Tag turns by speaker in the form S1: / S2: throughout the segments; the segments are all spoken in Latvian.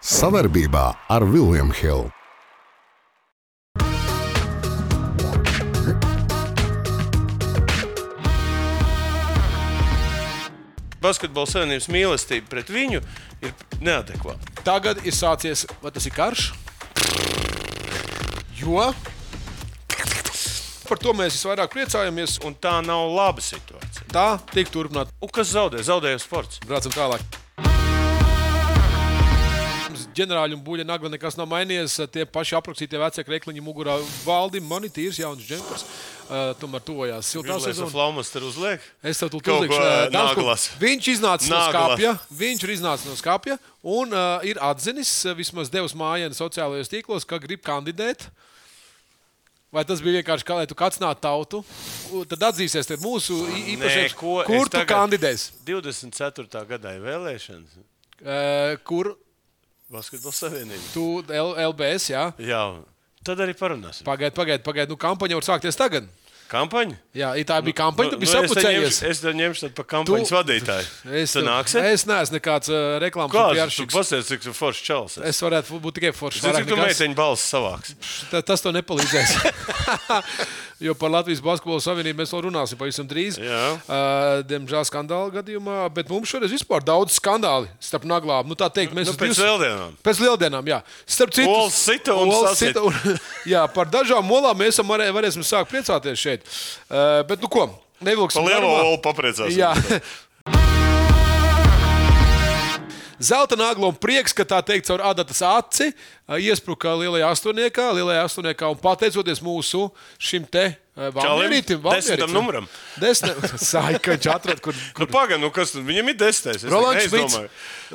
S1: Savarbībā ar Vilniņu Hildu.
S2: Basketbola savienības mīlestība pret viņu ir neadekvāta.
S3: Tagad ir sācies, vai tas ir karš? Jo par to mēs visvairāk priecājamies.
S2: Un tā nav laba situācija.
S3: Tā tiek turpināta.
S2: Un kas zaudē? Zaudēja sports.
S3: Braucam tālāk. Ģenerāļi un buļļa nagla nekas nav mainījies. Tie paši aprakstītie vecie krekliņi mugurā valdi. Man ir tīrs jauns džempers. Uh, tomēr tuvojās siltā sezona.
S2: Flaumas tur uzliek.
S3: Es tev tur
S2: naglas.
S3: Viņš iznāca no skāpja. Viņš ir iznācis no skāpja un uh, ir atzinis, vismaz devis mājiņu sociālajos tīklos, ka grib kandidēt. Vai tas bija vienkārši kā lai tu kacinātu tautu? Tad atzīsies, ka mūsu
S2: es
S3: kur tu kandidēsi?
S2: 24. gadā ir vēlēšanas.
S3: Uh, kur
S2: Basketbola savienība.
S3: tu L LBS? Jā,
S2: Jā, tad arī parunāsim.
S3: pagaidi, pagaidi. Pagaid. Nu, kampaņa var sākties tagad.
S2: Kampaņa?
S3: Jā, tā bija kampaņa,
S2: Nu, es te
S3: sapucējies.
S2: ņemšu- Es te ņemšu tad par kampaņas
S3: Tu-
S2: vadītāju.
S3: Es,
S2: Tu nāksi?
S3: es neesmu nekāds uh, reklāmas
S2: Kāds? Tu pasies, cik tu foršs čels. esi.
S3: Es varētu būt tikai foršs.
S2: Cik tu
S3: nekas.
S2: meiteņu balss savāks.
S3: Ta- Tas to nepalīdzēs. jo par Latvijas Basketbola Savienību mēs vēl runāsim pavisam drīz.
S2: Jā.
S3: Uh, diemžēl skandāla gadījumā, bet mums šoreiz vispār daudz skandāli starp naglām. Nu, teikt, mēs
S2: Nu, pēc
S3: divas-
S2: lieldienām.
S3: Pēc lieldienām, jā. Starp citu,
S2: sita un
S3: sita un- jā, par dažām molām mēs varē, varēsim sākt priecāties šeit. Uh, bet, nu ko, nevilksim.
S2: Lielo olu papriecāsim.
S3: Zelta nagla un prieks, ka tā teikt, caur adatas aci ā, iespruka lielajā astotniekā, lielajā astotniekā un pateicoties mūsu šim te valmierītim,
S2: desmitam numuram.
S3: Desmit, saikaņš atrad, kur,
S2: Nu,
S3: kur
S2: Pagaid, nu kas? Viņam ir desmitais. Es
S3: Rolands Šmits.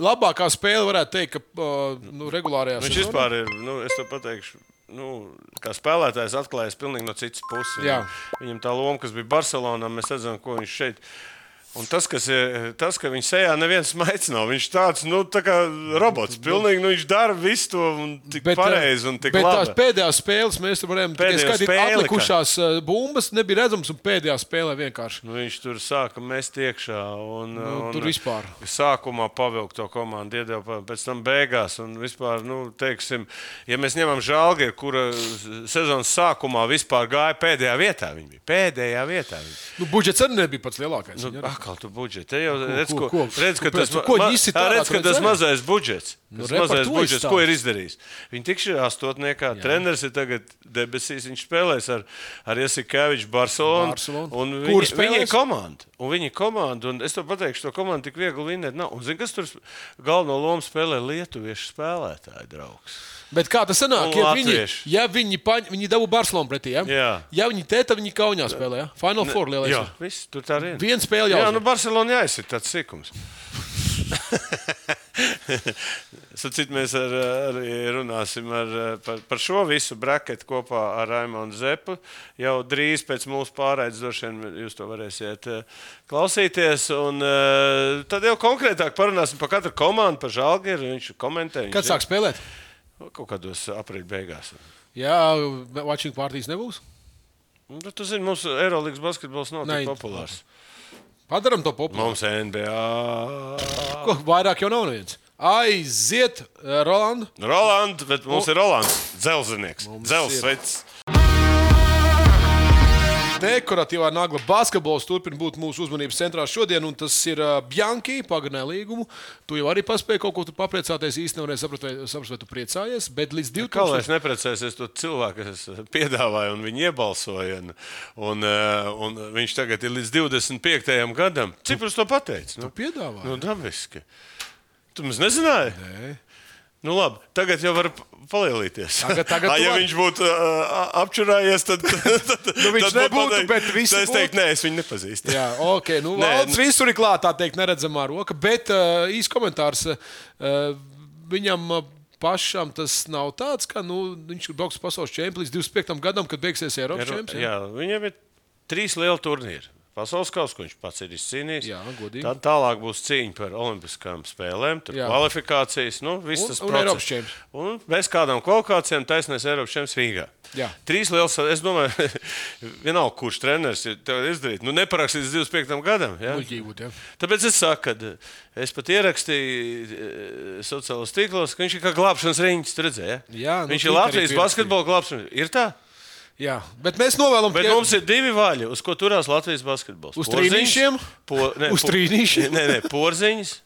S3: Labākā spēle varētu teikt, ka nu, regulārajā
S2: Viņš
S3: sezonā.
S2: vispār ir, nu, es tev pateikšu. Nu, kā spēlētājs atklājas pilnīgi no citas puses.
S3: Jā.
S2: Viņam tā loma, kas bija Barcelonā, mēs redzam, ko viņš šeit. Un tas, kas ir, tas, ka viņš sejā neviens maigs nav. Viņš tāds, nu, tā kā robots. Pilnīgi, nu, viņš dara visu to un tik
S3: Bet, ā,
S2: pareizi un tik
S3: bet tās
S2: labi.
S3: pēdējās spēles mēs varējām tikai skatīt.
S2: spēli,
S3: Atlikušās ā, bumbas nebija redzamas un pēdējā spēlē vienkārši.
S2: Nu, viņš tur sāka mest iekšā. Un,
S3: Nu,
S2: un,
S3: tur vispār.
S2: Sākumā pavilkt to komandu, iedeva pēc tam beigās. Un vispār, nu, teiksim, ja mēs ņemam žālgi, kura sezonas sākumā vispār gāja pēdējā vietā, viņa bija pēdējā vietā. Viņa.
S3: Nu, budžets arī nebija pats lielākais.
S2: Nu,
S3: viņa.
S2: Atkal tu budžeti. Te jau redz,
S3: ko-
S2: ko,
S3: ko?
S2: redz, ka tas,
S3: ko
S2: ma- Jā,
S3: tādā,
S2: redz, ka tas mazais budžets.
S3: Nu,
S2: Tas mazais
S3: to
S2: budžets, ko ir izdarījis? Viņa tikšā astotniekā, treneris ir tagad debesīs, viņš spēlēs ar, ar Jasikeviču Barcelonu.
S3: Barcelonu. Kur
S2: viņi, viņi ir
S3: spēlēs?
S2: komanda. Un viņi ir komanda. Un es tev pateikšu, to komandu tik viegli vinēt nav. Un zini, kas tur galveno lomu spēlē lietuviešu spēlētāji, draugs.
S3: Bet kā tas sanāk?
S2: Un
S3: Ja viņi,
S2: latvieši.
S3: ja viņi, paņ, viņi dabū Barcelonu pretī, ja?
S2: Jā.
S3: ja viņi te, tad viņi kaunijā spēlē. Ja? Final Four lielais.
S2: Jā, viss tur tā ir.
S3: Viena spēle
S2: Jā,
S3: jau.
S2: nu Barcelona jāizsit tāds sīkums. Sacīt, mēs ar, arī runāsim ar, par, par šo visu braketu kopā ar Raimonu Zepu. Jau drīz pēc mūsu pārraides droši vien jūs to varēsiet eh, klausīties. Un, eh, tad jau konkrētāk parunāsim par katru komandu, par žālgeru. Viņš komentē.
S3: Kad sāk spēlēt?
S2: Kaut kādos aprīļa beigās.
S3: Jā, watching partijas nebūs.
S2: Nu, bet tu zini, mums Eirolandes basketbols nav tik populārs.
S3: Padaram to populāru.
S2: Mums NBA.
S3: Ko, vairāk jau nav neviens. Aiziet, Roland.
S2: Rolands, bet mums ir Rolands. Dzelznieks.
S3: Mums
S2: Dzelzceļš.
S3: Dekoratīvā nagla basketbols turpina būt mūsu uzmanības centrā šodien, un tas ir Bjanki, pagarināja līgumu. Tu jau arī paspēji kaut ko tur papriecāties. Īsti nevarēji saprast, vai, tu priecājies, bet līdz
S2: Kā lai es
S3: 2000.
S2: neprecēsies to cilvēku, kas piedāvāja, un viņi iebalsoja. Un, un, un viņš tagad ir līdz 25. gadam. Cik par to pateicis? Nu,
S3: Piedāvā.
S2: nu, dabiski. Tu mums nezināji?
S3: Nē.
S2: Nu, labi, tagad jau var palielīties.
S3: Tagad- tagad
S2: Ā,
S3: tu
S2: ja
S3: vari.
S2: viņš būtu uh, apčurājies, tad, tad,
S3: Nu, viņš
S2: tad
S3: nebūtu, bet visi
S2: tad es
S3: būtu.
S2: teiktu, nē, es viņu nepazīstu.
S3: Jā, ok. Nu,
S2: Nē,
S3: valsts visur ir klāta, tā teikt, neredzamā roka. Bet uh, īsts komentārs uh, viņam. Uh, Pašam tas nav tāds, ka nu, viņš ir braucis pasaules čempions līdz 25. gadam, kad beigsies Eiropas
S2: Ir,
S3: čempions.
S2: jā, viņam ir trīs lieli turnīri. Pasaules kausa, ko viņš pats ir izcīnījis.
S3: Jā, godīgi.
S2: Tad tālāk būs cīņa par olimpiskām spēlēm,
S3: Jā.
S2: kvalifikācijas, nu, viss
S3: Un-
S2: tas
S3: un. Eiropas čempions.
S2: Un bez kādām kvalifikācijām taisnēs Eiropas čempions Rīgā.
S3: Jā.
S2: Trīs liels, es domāju, vienalga, kurš treneris ir tev izdarīt. Nu, neparakstīs 25 gadam. Ja?
S3: Muļķīgi būtu, ja.
S2: Tāpēc es saku, ka es pat ierakstīju eh, sociālos tīklos, ka viņš ir kā glābšanas riņķis. Tu redzēji, ja?
S3: Jā, nu,
S2: viņš ir Latvijas basketbola glābšanas. Ir tā?
S3: Jā, bet mēs novēlam,
S2: Bet
S3: tie-
S2: mums ir divi vaļi, uz ko turās Latvijas basketbols.
S3: Uz trīnīšiem?
S2: Po, ne,
S3: Uz trīnīšiem?
S2: Nē, nē, porziņš.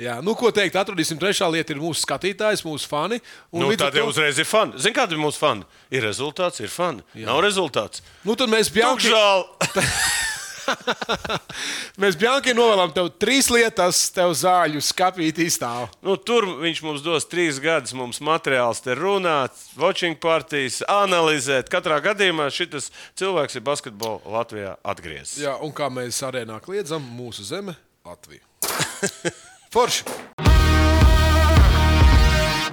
S3: Jā, nu, ko teikt, atradīsim trešā lieta, ir mūsu skatītājs, mūsu fani.
S2: Nu, tad jau
S3: to-
S2: uzreiz ir fani. Zini, kāda ir mūsu fani? Ir rezultāts, ir fani. Jā. Nav rezultāts.
S3: Nu, tad mēs bijām.
S2: Tuk žēl!
S3: Mēs Bjankai novēlam tev trīs lietas, tev zāļu skapīt izstāv.
S2: Nu, tur viņš mums dos trīs gadus, mums materiāls te runāt, watching partijas, analizēt. Katrā gadījumā šis cilvēks ir basketbolā Latvijā atgriezis.
S3: Jā, un kā mēs arēnā kliedzam, mūsu zeme - Latvija. Forši!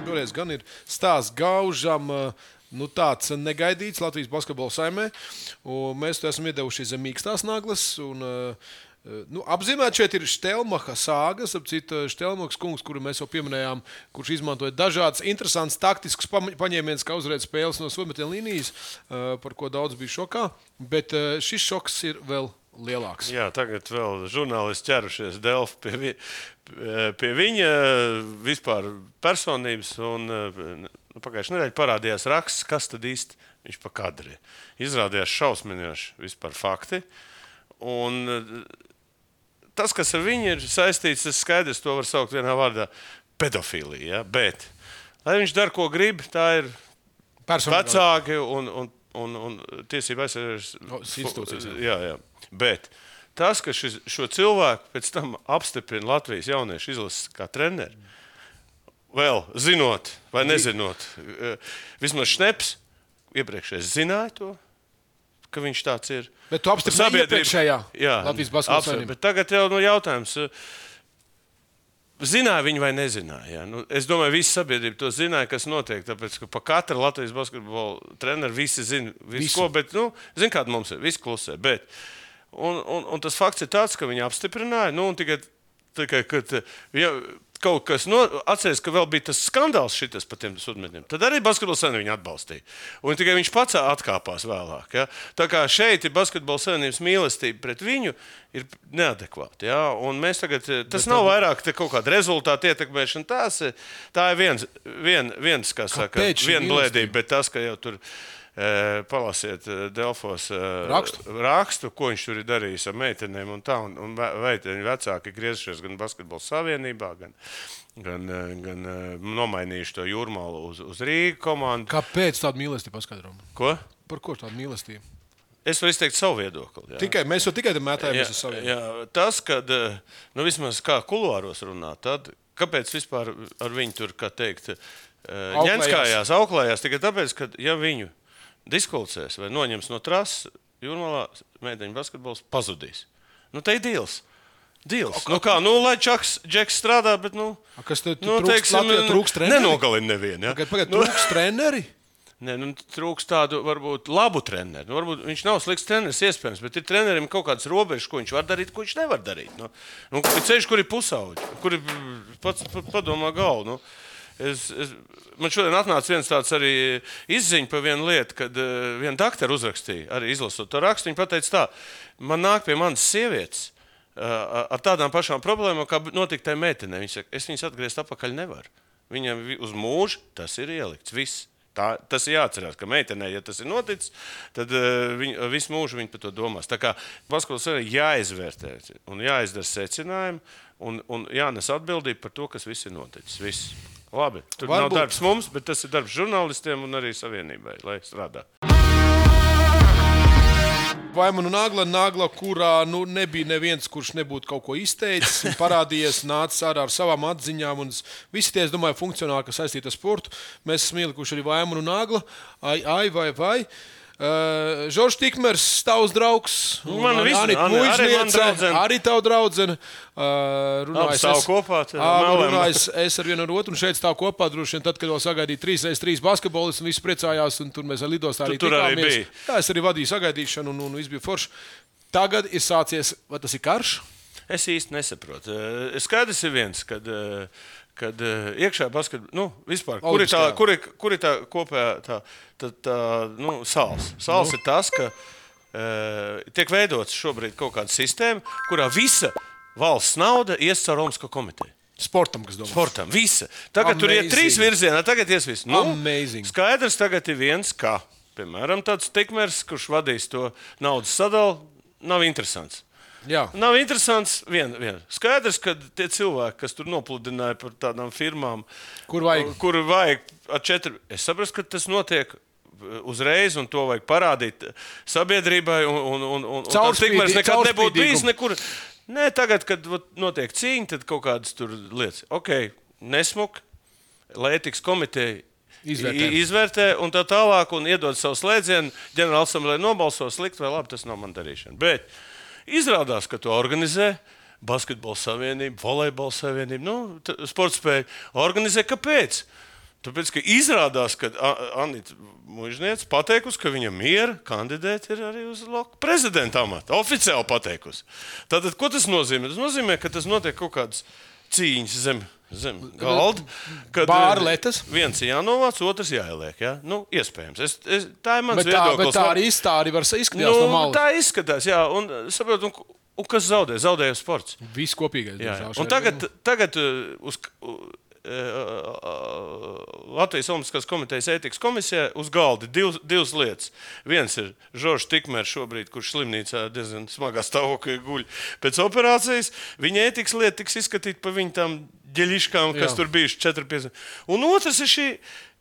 S3: Šoreiz gan ir stāsts gaužam. uh, Nu, tāds negaidīts Latvijas basketbola saimē. Mēs to esam iedevuši zem mīkstās naglas. Un, uh, Nu, apzīmēt šeit ir Stelmacha sāgas, ap citu Stelmachas kungs, kuru mēs jau pieminējām, kurš izmantoja dažādas interesantas taktiskas paņēmienas, kā uzvarēt spēles no sometiem līnijas, uh, par ko daudz bija šokā. Bet šis šoks ir vēl lielāks.
S2: Jā, tagad vēl žurnālisti ķerušies Delfi pie, vi, pie viņa vispār personības. Un, nu, Pagājušajā nedēļā parādījās raksts, kas tad īsti viņš pa kadri. Izrādījās šausminoši vispār fakti. Un, eh, tas, kas ar viņu ir saistīts, tas skaidrs, to var saukt vienā vārdā - pedofīlija. Ja? Bet, lai viņš dara, ko grib, tā ir
S3: Personīgi.
S2: vecāki un, un, un, un tiesība aizsardzības
S3: O, institūcijas, jā.
S2: Jā. Bet tas, ka šis, šo cilvēku pēc tam apstiprina Latvijas jauniešu izlases kā treneri, vēl zinot vai nezinot, eh, vismaz Šneps iepriekšējais zināja to. Ka viņš tāds ir.
S3: Bet tu apstiprināji iepriekšējā Latvijas basketbola savienībā.
S2: Tagad jau nu, jautājums. eh, Zināja viņi vai nezināja? Ja? Nu, es domāju, ka visa sabiedrība to zināja, kas notiek. Tāpēc, ka pa katru Latvijas basketbola treneru visi zina visu,
S3: Visu.
S2: ko. Bet, nu, zina, kāda mums ir. Visi klusē. Bet, un, un, un tas fakts ir tāds, ka viņi apstiprināja. Nu, tikai, tikai kad ja, kaut kas no, atcerās, ka vēl bija tas skandāls šitas par tiem sudmetiem, tad arī basketbola savienība viņu atbalstīja. Un tikai viņš pats atkāpās vēlāk. Ja? Tā kā šeit ir basketbola savienības mīlestība pret viņu. Ir neadekvāti. Ja? Un mēs tagad, tas Bet nav vairāk te kaut kāda rezultāta ietekmēšana. Tās, ir- tā ir viens, vien, viens kā saka, viena blēdība, bet tas, ka jau tur. e, Palasiet Delfos
S3: Rakstu.
S2: rakstu, ko viņš tur ir darījis ar meitenēm. Un tā, un, un meiteņu vecāki griezušies gan Basketbola savienībā, gan, gan, gan nomainījuši to jūrmālu uz, uz Rīgas komandu.
S3: Kāpēc tāda mīlestība paskaidrojama?
S2: Ko?
S3: Par ko tāda mīlestība?
S2: Es varu izteikt savu viedokli. jā.
S3: Tikai, mēs jau tikai tam mētājamies uz saviem.
S2: jā, tas, kad nu, vismaz kā kulāros runā, tad kāpēc vispār ar viņu tur, kā teikt, ņemskājās, auklējās? Tikai tāpēc, ka ja viņu diskvalificēs vai noņems no trases, jūrmālā meiteņu basketbols pazudīs. Nu, te ir dīls. Dīls. Nu, kā, nu, lai Čaks, Džeks strādā, bet, nu,
S3: A, Kas tad
S2: nu,
S3: trūkst?
S2: teiksim,
S3: Latvijā trūkst treneri?
S2: nenogalina nevienu. Ja?
S3: Pagad, pagad,
S2: Nu,
S3: trūkst treneri?
S2: Ne, nu, trūkst tādu varbūt labu treneru. Nu, varbūt viņš nav slikts treneris, iespējams, bet ir trenerim kaut kādas robežas, ko viņš var darīt, ko viņš nevar darīt. Nu, nu, ceļš, kur ir pusauģi, kur ir pats pa- padomā galvu. Nu. Es, es, man šodien atnāca viens tāds arī izziņš par vienu lietu, kad uh, viena doktora uzrakstīja, arī izlasot to rakstu. Viņa teica, tā, man nāk pie manas sievietes uh, ar tādām pašām problēmām, kā notika tajā meitenē. Viņa saka, es viņas atgriezt atpakaļ nevaru. Viņam vi- uz mūžu tas ir ielikts. Viss. Tā, tas ir jāatcerās, ka meitenei, ja tas ir noticis, tad uh, viņa visu mūžu viņa par to domās. Tā kā paskatās, ir jāizvērtē un jāizdara secinājumi un, un jānes atbildība par to, kas viss ir noticis. Viss. Labi, tur Varbūt. nav darbs mums, bet tas ir darbs žurnālistiem un arī savienībai, lai strādā.
S3: Vai man nagla, nagla, kurā nu, nebija neviens, kurš nebūtu kaut ko izteicis, parādījies, nācis ārā ar savām atziņām. Visi tie, es domāju, funkcionāli, kas saistīti ar sportu. Mēs esam ielikuši arī Vaimanu nagla, ai, ai, vai, vai. Uh, Žoržs Tikmers, tavs draugs, un
S2: Man viss- arī
S3: Muižniece,
S2: draudzene.
S3: arī tava draudzene. Uh, runājas
S2: stāv
S3: es-
S2: kopā, melēm.
S3: runājas es ar vienu ar otru, un šeit stāv kopā. Droši vien tad, kad vēl sagaidīja 3x3 basketbolistus, un visi priecājās, un tur mēs ar lidostā arī
S2: Tu tur arī biji.
S3: Jā, es arī vadīju sagaidīšanu, un, un viss bija forši. Tagad ir sācies, vai tas ir karš?
S2: Es īsti nesaprotu. Eh, Skaidrs ir viens, kad, eh, kad eh, iekšā basketbolā, nu, vispār, kur ir tā, kur ir, kur ir tā kopējā tā, tā, tā nu, sāls. Sāls nu. ir tas, ka uh, tiek veidots šobrīd kaut kāda sistēma, kurā visa valsts nauda ies caur Olimpisko komiteju.
S3: Sportam, kas domā.
S2: Sportam, visa. Tagad Amazing. tur ir trīs virzienā, tagad ies viss. Nu,
S3: Amazing.
S2: Skaidrs, tagad ir viens, kā, piemēram, tāds tikmērs, kurš vadīs to naudas sadalu, nav interesants.
S3: Jā.
S2: Nav interesants. Vien, vien. Skaidrs, ka tie cilvēki, kas tur nopludināja par tādām firmām,
S3: Kur vajag?
S2: kur vajag četri, es saprotu, ka tas notiek. Uzreiz, un to vajag parādīt sabiedrībai. Un, un, un, un,
S3: Caurspīdī-
S2: tikmērs nekad nebūtu bijis nekur. Nē, tagad, kad notiek cīņa, tad kaut kādas lietas. Ok, nesmuk, lai etikas komiteja
S3: Izvērtē.
S2: izvērtē un tā tālāk, un iedod savu slēdzienu. Ģenerāla asamblēja nobalso slikti vai labi, tas nav man darīšana. Bet izrādās, ka to organizē Basketbola savienība, volejbola savienība, nu, sporta spēja. Organizē kāpēc? Tāpēc, ka izrādās, ka Anita Mūžniece pateikusi, ka viņa miera kandidēt ir arī uz prezidenta amatu. Oficiāli pateikusi. Tātad, ko tas nozīmē? Tas nozīmē, ka tas notiek kaut kādas cīņas zem, zem galda. kad,
S3: Bāra lietas?
S2: Viens ir jānovāc, otrs jāieliek. Ja? Nu, iespējams. Es, es, tā ir mans
S3: Bet tā, bet
S2: viedoklis.
S3: tā arī tā arī var izskatīties
S2: nu,
S3: no malas.
S2: tā izskatās, jā. Un, saprot, un, un kas zaudē? Zaudēja sports.
S3: Viss kopīgais.
S2: Jā, jā. Un tagad, tagad uh, uz uh, uh, Latvijas Olimpiskās komitejas ētikas komisijā uz galda divas, divas lietas. Viens ir Žoržs Tikmērs, šobrīd, kurš slimnīcā diezgan smagā stāvoklī guļ pēc operācijas. Viņa ētikas lieta tiks izskatīta pa viņu tām ģeļiškām, kas
S3: Jā.
S2: tur bijuši 4-5. Un otrs ir šī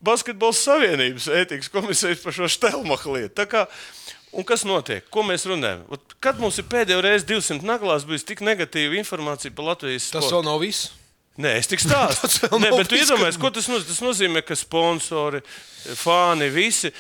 S2: Basketbola savienības ētikas komisijas par šo Štelmacha lietu. Un kas notiek? Ko mēs runājam? Kad mums ir pēdējo reizi 200 naglās bijis tik negatīva informācija par Latvijas
S3: Tas
S2: sportu?
S3: vēl nav viss.
S2: Nē, es tik stāstu.
S3: Tas
S2: Nē, bet tu iedomājies, ko tas nozīmē? Tas nozīmē, ka sponsori, fani, visi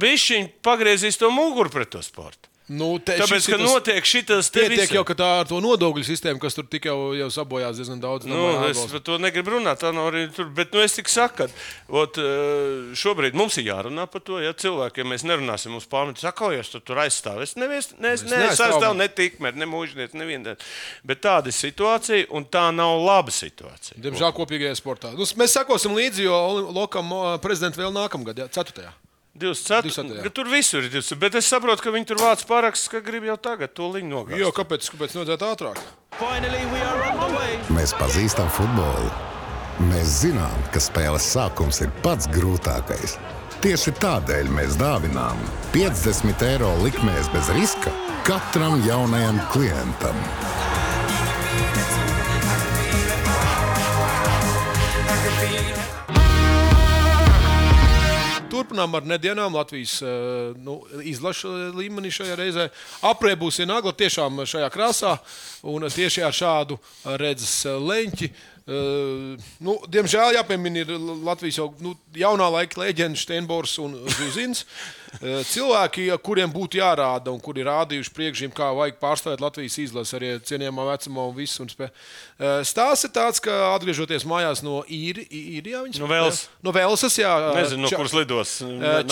S2: bišķiņi pagriezīs to muguru pret to sportu.
S3: Nu, te,
S2: Tāpēc,
S3: šis
S2: ka
S3: tas-
S2: notiek šitas te
S3: Pietiek
S2: visi-
S3: jau, ka tā ar to nodokļu sistēmu, kas tur tik jau, jau sabojās diezgan daudz.
S2: Nu, es par to negribu runāt. Tā nav arī tur. Bet nu, es tikai saku, ka eh, šobrīd mums ir jārunā par to. Ja cilvēki, ja mēs nerunāsim, mums pārmet, saka, jau tur tur aizstāv. Es nevies, ne, es
S3: Mēs
S2: neaizstāvu
S3: neaizstāvam.
S2: ne tikmēr, ne mūžniec, nevienu. Bet tāda ir situācija, un tā nav laba situācija.
S3: Diemžēl kopīgajā sportā. Nu, mēs sekosim līdzi, jo Lokam prezidents vēl nākamgad, ja, 4.
S2: 24,
S3: 24, jā.
S2: ka tur visur ir 20, bet es saprotu, ka viņi tur vāc parakstus, ka grib jau tagad to liņu nogāzt.
S3: Jo, kāpēc? Kāpēc nevajadzētu ātrāk?
S1: Mēs pazīstam futbolu. Mēs zinām, ka spēles sākums ir pats grūtākais. Tieši tādēļ mēs dāvinām 50 eiro likmēs bez riska katram jaunajam klientam.
S3: Turpinām ar nedēļām Latvijas eh, nu, izlaša līmenī šajā reizē. Aprē būs ienākla tiešām šajā krāsā un tieši ar šādu redzes leņķi. Uh, nu, diemžēl jāpiemina ir Latvijas jau nu, jaunā laika leģenda Steinbors un Zuzins. Uh, cilvēki, kuriem būtu jārāda un kuri rādījuši priekšzīm, kā vajag pārstāvēt Latvijas izlasi arī cienījamā vecumā un visu. Un spē. uh, Stāsts ir tāds, ka atgriežoties mājās no īri, īrijā, viņas
S2: No Velsas.
S3: No Velsas, jā.
S2: Nezinu, no kuras lidos.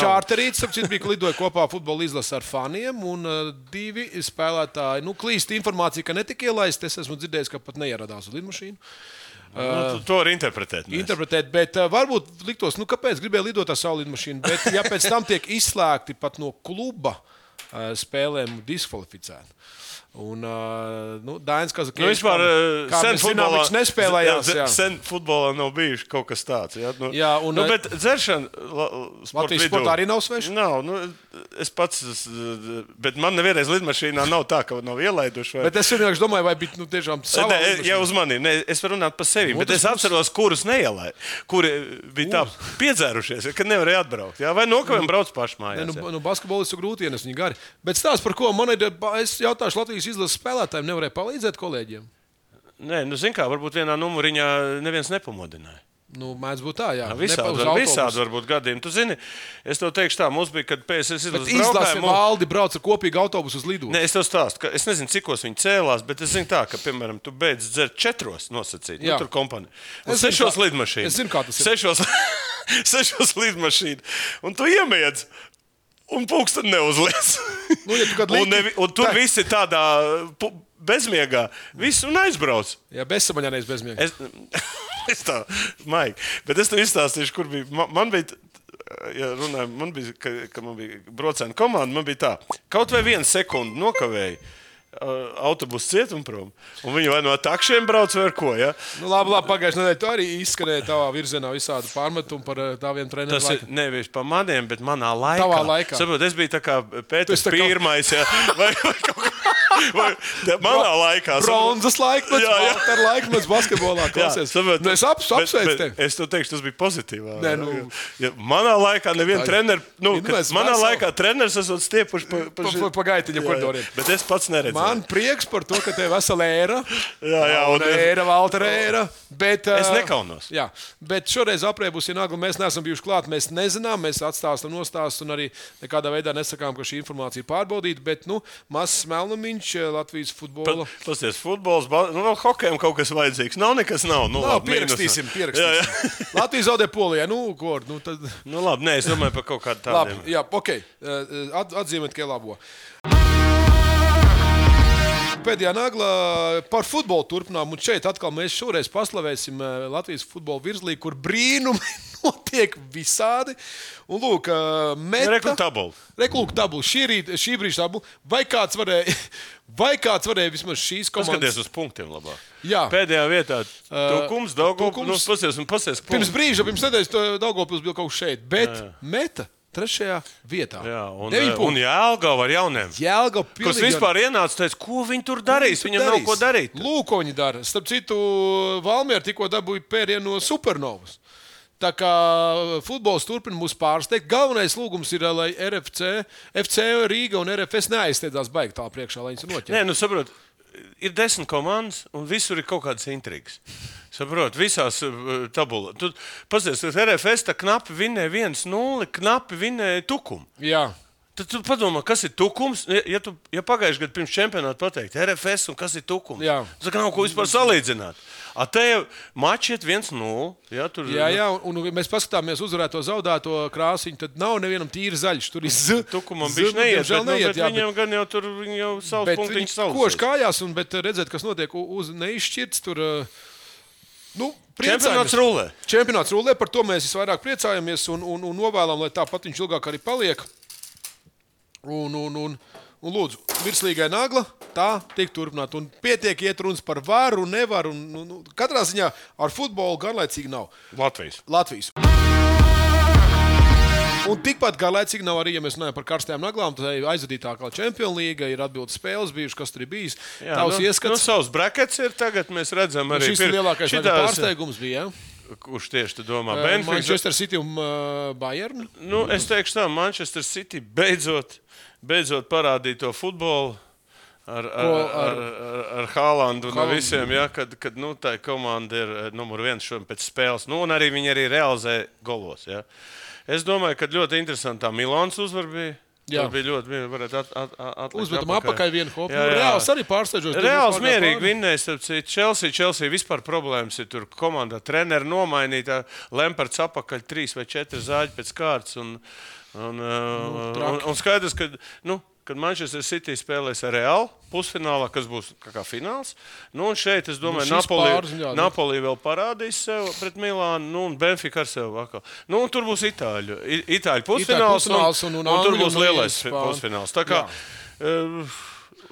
S3: Čārterīts, ap citu bija, ka lidoja kopā futbola izlase ar faniem, un divi spēlētāji, nu, klīst informācija, ka netika ielaista. Es esmu dzirdējis, ka pat neieradās uz lidmašīnu.
S2: Nu, to var interpretēt. mēs.
S3: Interpretēt, bet uh, varbūt liktos, nu, kāpēc gribēja lidot ar savu lidmašīnu, bet ja pēc tam tiek izslēgti pat no kluba uh, spēlēm diskvalificēti. Un, uh, nu, Dainis Kazakēns,
S2: Nu, vispār, sen
S3: viņš nespēlējās.
S2: Jā,
S3: Jā.
S2: sen futbolā nav bijis kaut kas tāds. Jā, nu,
S3: Jā, un,
S2: nu, bet dzeršana sporta
S3: Latvijas
S2: vidū-
S3: sportā arī nav sveša?
S2: Nav. Nu, es pats, es, bet man nevienreiz lidmašīnā nav tā, ka nav ielaiduši. Vai...
S3: Bet es vienkārši domāju, vai bija nu, tiešām savā
S2: Ne,
S3: lidmašīnā?
S2: jau uz mani, ne, es varu runāt par sevi, bet
S3: Otrs
S2: es atceros, kurus neielaidu, kuri bija tā piedzērušies, ka nevarēja atbraukt. Jā, vai nokavējām brauc paši
S3: Ne, nu, nu, basketbolists ir grūti ienes viņa gari. Bet stāsts par ko man ir, es jautāšu Latvijas izlases spēlētājiem, nevarēja palīdzēt kolēģiem.
S2: Nē, nu, zin kā, varbūt vienā numuriņā neviens nepamodināja.
S3: Nu, mēdz būt tā, jā.
S2: Jā, Visādi,
S3: Nepa uz
S2: var, visādi var būt gadījumi. Tu zini, es tev teikšu tā, mums bija, kad
S3: izlase
S2: braukāja, mums-
S3: valdi brauc ar kopīgu autobusu uz lidostu.
S2: Nē, es tev stāstu, ka es nezinu, cikos viņi cēlās, bet es zinu, tā, ka, piemēram, tu beidz dzert četros nosacīt. Nu,
S3: Jā.
S2: tur kompānija. Un
S3: Es
S2: sešos lidmašīnas.
S3: es zinu, kā tas ir.
S2: Sešos, sešos lidmašīnas. Un tu iemiedz. Un pūksteni neuzliec.
S3: Nu, ja tu kad
S2: un, nevi, un tur
S3: Tā-
S2: viss ir tādā bezmiegā. Viss un aizbrauc.
S3: Jā, bezsamaņānais bezmiega.
S2: Es, es tā, maigi. Bet es tev izstāstīšu, kur bija. Man, man bija. Ja runājam, man bija, ka, ka man bija brauciena komanda, man bija tā, kaut vai viena sekunde nokavēja autobusu cietumprom, un viņi vai no takšiem brauc vai ko. Ja?
S3: Nu, labi, labi pagājušajā nedēļā tu arī izskanēja tavā virzienā visādi pārmetumi par tā vienu treneru.
S2: Tas ir
S3: laiku.
S2: nevis par maniem, bet manā laikā.
S3: Tavā laikā.
S2: Saprot, es biju tā kā Pēters
S3: tā kā-
S2: pirmais, ja? vai, vai kaut manā laikā.
S3: Bronzas laikmets,
S2: Jā, jā.
S3: Walter laikmets basketbolā.
S2: Jā,
S3: Klausies.
S2: saprot,
S3: Nu, es ap,
S2: bet-
S3: apsveicu
S2: bet
S3: tevi.
S2: Es tev teikšu, tas bija pozitīvā.
S3: Nē, nu.
S2: ja, manā laikā neviena treneris, nu, manā laikā treneris esot stiepuši pa,
S3: Pa, pa, pa gaitiņa
S2: Jā, jā.
S3: koridoriem.
S2: Bet es pats neredzēju.
S3: Man prieks par to, ka tev vesela ēra.
S2: Jā, jā, un
S3: ēra, Valter ēra. Bet,
S2: Es
S3: ā,
S2: nekaunos.
S3: Jā, bet šoreiz aprēbus ir nagla. Mēs neesam bijuši klāt, mēs nezinām, mēs atstāstam nostāstu un arī nekādā veidā nesakām, ka šī informācija ir pārbaudīta. Bet, nu, mazs melnumiņš Latvijas futbola.
S2: Pasties, futbols, nu, vēl hokejam kaut kas vajadzīgs. Nav nekas, nav. Nu, labi,
S3: pierakstīsim, pierakstīsim.
S2: Jā, jā.
S3: Latvijas zaudē polijā. Nu, ko, nu, tad...
S2: Nu, labi, nē, es domāju par kaut kādiem
S3: Labi,
S2: tādiem.
S3: jā, ok. Eh, At, atzīmēt, ka ir labo. Pēdējā naglā par futbolu turpinām. Un šeit atkal mēs šoreiz paslavēsim eh, Latvijas futbola virslīgu, kur brīnumi notiek visādi. Un, lūk, eh, meta,
S2: Reku tabulu.
S3: Reklūk, tabula. Šī, rīt, šī brīža tabula. Vai kāds varēja, vai kāds varēja vismaz šīs komandas?
S2: uz punktiem labāk.
S3: Jā.
S2: Pēdējā vietā Tukums, Daugavs, nu, pasies pasies.
S3: Pirms brīža, pirms nedēļas, Daugopils bija kaut kas šeit, bet meta trešajā vietā.
S2: Jā, un, eh, un. Jālgava ar jauniem.
S3: Jēlga
S2: Kurš vispār ienāca, teica, ko viņi tur darīs? Viņam nav ko darīt.
S3: Lūk, ko viņi dara. Starp citu, Valmiera tikko dabūja pērienu no supernovas. Tā kā futbols turpina mūs pārsteigt. Galvenais lūgums ir, lai RFC, FC Rīga un RFS neaizsteidzās baigi tā priekšā, lai viņas noķertu.
S2: Nē, nu saprot, ir desmit komandas, un visur ir kaut kādas intrigas. Saprot, visās uh, tabulās. Tu paskaties, ka RFS tā knapi vinēja 1-0, knapi vinēja tukumu.
S3: Jā.
S2: Tad tu padomā, kas ir tukums. Ja, ja, tu, ja pagājušajā gadā pirms čempionāta pateikt, RFS un kas ir tukums,
S3: Jā.
S2: tad nav ko vispār salīdzināt. A te jau mačs ir 1-0. Ja, tur,
S3: Jā, jā, un, un mēs paskatāmies uzvarēto, zaudēto krāsiņu. Tad nav nevienam tīri zaļš. Tur ir z.
S2: Tukumam bija neiet, bet, nu,
S3: neiet,
S2: bet
S3: jā,
S2: viņam gan jau tur jau
S3: Bet
S2: punktiņus
S3: viņš kož
S2: savus.
S3: kājās, un bet redzēt, kas notiek uz neizšķirts. Tur, uh, nu,
S2: Čempionāts rulē.
S3: Čempionāts rulē, par to mēs visvairāk priecājamies un, un, un novēlam, lai tāpat viņš ilgāk arī paliek. Un, un, un, un lūdzu, virslīgai nagla, tā tiek turpināta. Un pietiek iet runas par varu, nevaru. Un, nu, nu, katrā ziņā ar futbolu garlaicīgi nav.
S2: Latvijas.
S3: Latvijas. Un tikpat garlaicīgi nav arī, ja mēs runājam par karstajām naglām. Tā ir aizvadītākā čempionu līga, ir atbildes spēles bijušas, kas tur ir bijis.
S2: Jā,
S3: Tavs
S2: nu,
S3: ieskats.
S2: Nu, savs brakets ir tagad. Mēs redzam, arī
S3: Šis ir lielākais šitās... pārsteigums bija. Ja?
S2: Kurš tieši tu domā?
S3: Uh,
S2: Benfica.
S3: Manchester City un uh, Bayern.
S2: Nu, es teikšu, tā Manchester City beidzot, beidzot parādīja to futbolu. Ar, ar,
S3: Ko
S2: ar,
S3: ar-
S2: ar, Haalandu un visiem, ja, kad, kad nu, tā komanda ir eh, numur viens šodien pēc spēles. Nu, un arī viņi arī realizē golos. Ja. Es domāju, ka ļoti interesantā Milāns uzvar bija.
S3: Jā.
S2: Tur bija ļoti mierīgi. Varētu at, at, at,
S3: Uzmetam apakaļ vienu hopu.
S2: Jā,
S3: Nu,
S2: jā.
S3: Reāls arī pārsteidzoši.
S2: Reāls mierīgi citu. Chelsea, Chelsea vispār problēmas ir tur komandā. Treneris nomainīja, Lemperts apakaļ trīs vai četri zāģi pēc kārtas. Un, un, nu,
S3: traki.
S2: un, un skaidrs, ka, nu, kad Manchester City spēlēs ar Reālu pusfinālā, kas būs kā, kā fināls. Nu, un šeit, es domāju,
S3: Nu,
S2: Napoli,
S3: nu.
S2: Napoli vēl parādīs sev pret Milānu, nu, un Benfica ar sevi atkal. Nu, un tur būs Itāļu, Itāļu pusfināls,
S3: pusfināls un- un
S2: un tur
S3: Angļu
S2: būs
S3: un
S2: lielais
S3: Spāņu.
S2: pusfināls. Tā kā, uh,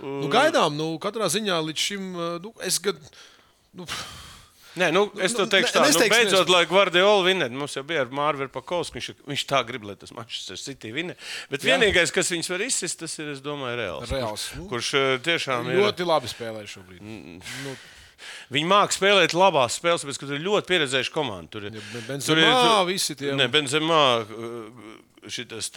S3: Nu, gaidām, nu, katrā ziņā līdz šim. uh, Nu, es gad, nu,
S2: Nē, nu, es
S3: Nu,
S2: tev teikšu,
S3: ne-
S2: tā, nu,
S3: nesteigsimies.
S2: beidzot, lai Guardiola vinnētu. Mums jau bija ar Mārviņu Pakovsku. Viņš, viņš tā grib, lai tas Manchester City vinnē. Bet
S3: Jā.
S2: vienīgais, kas viņus var izsist, tas ir, es domāju, Reāls.
S3: Reāls,
S2: Kurš,
S3: nu.
S2: kurš eh, tiešām ir.
S3: ļoti labi spēlē šobrīd. Nu,
S2: Viņi māca spēlēt labās spēles, bet tur ir ļoti pieredzējuši komandi. Tur ir
S3: Benzemā, visi tie-
S2: Ne, Benzemā, šis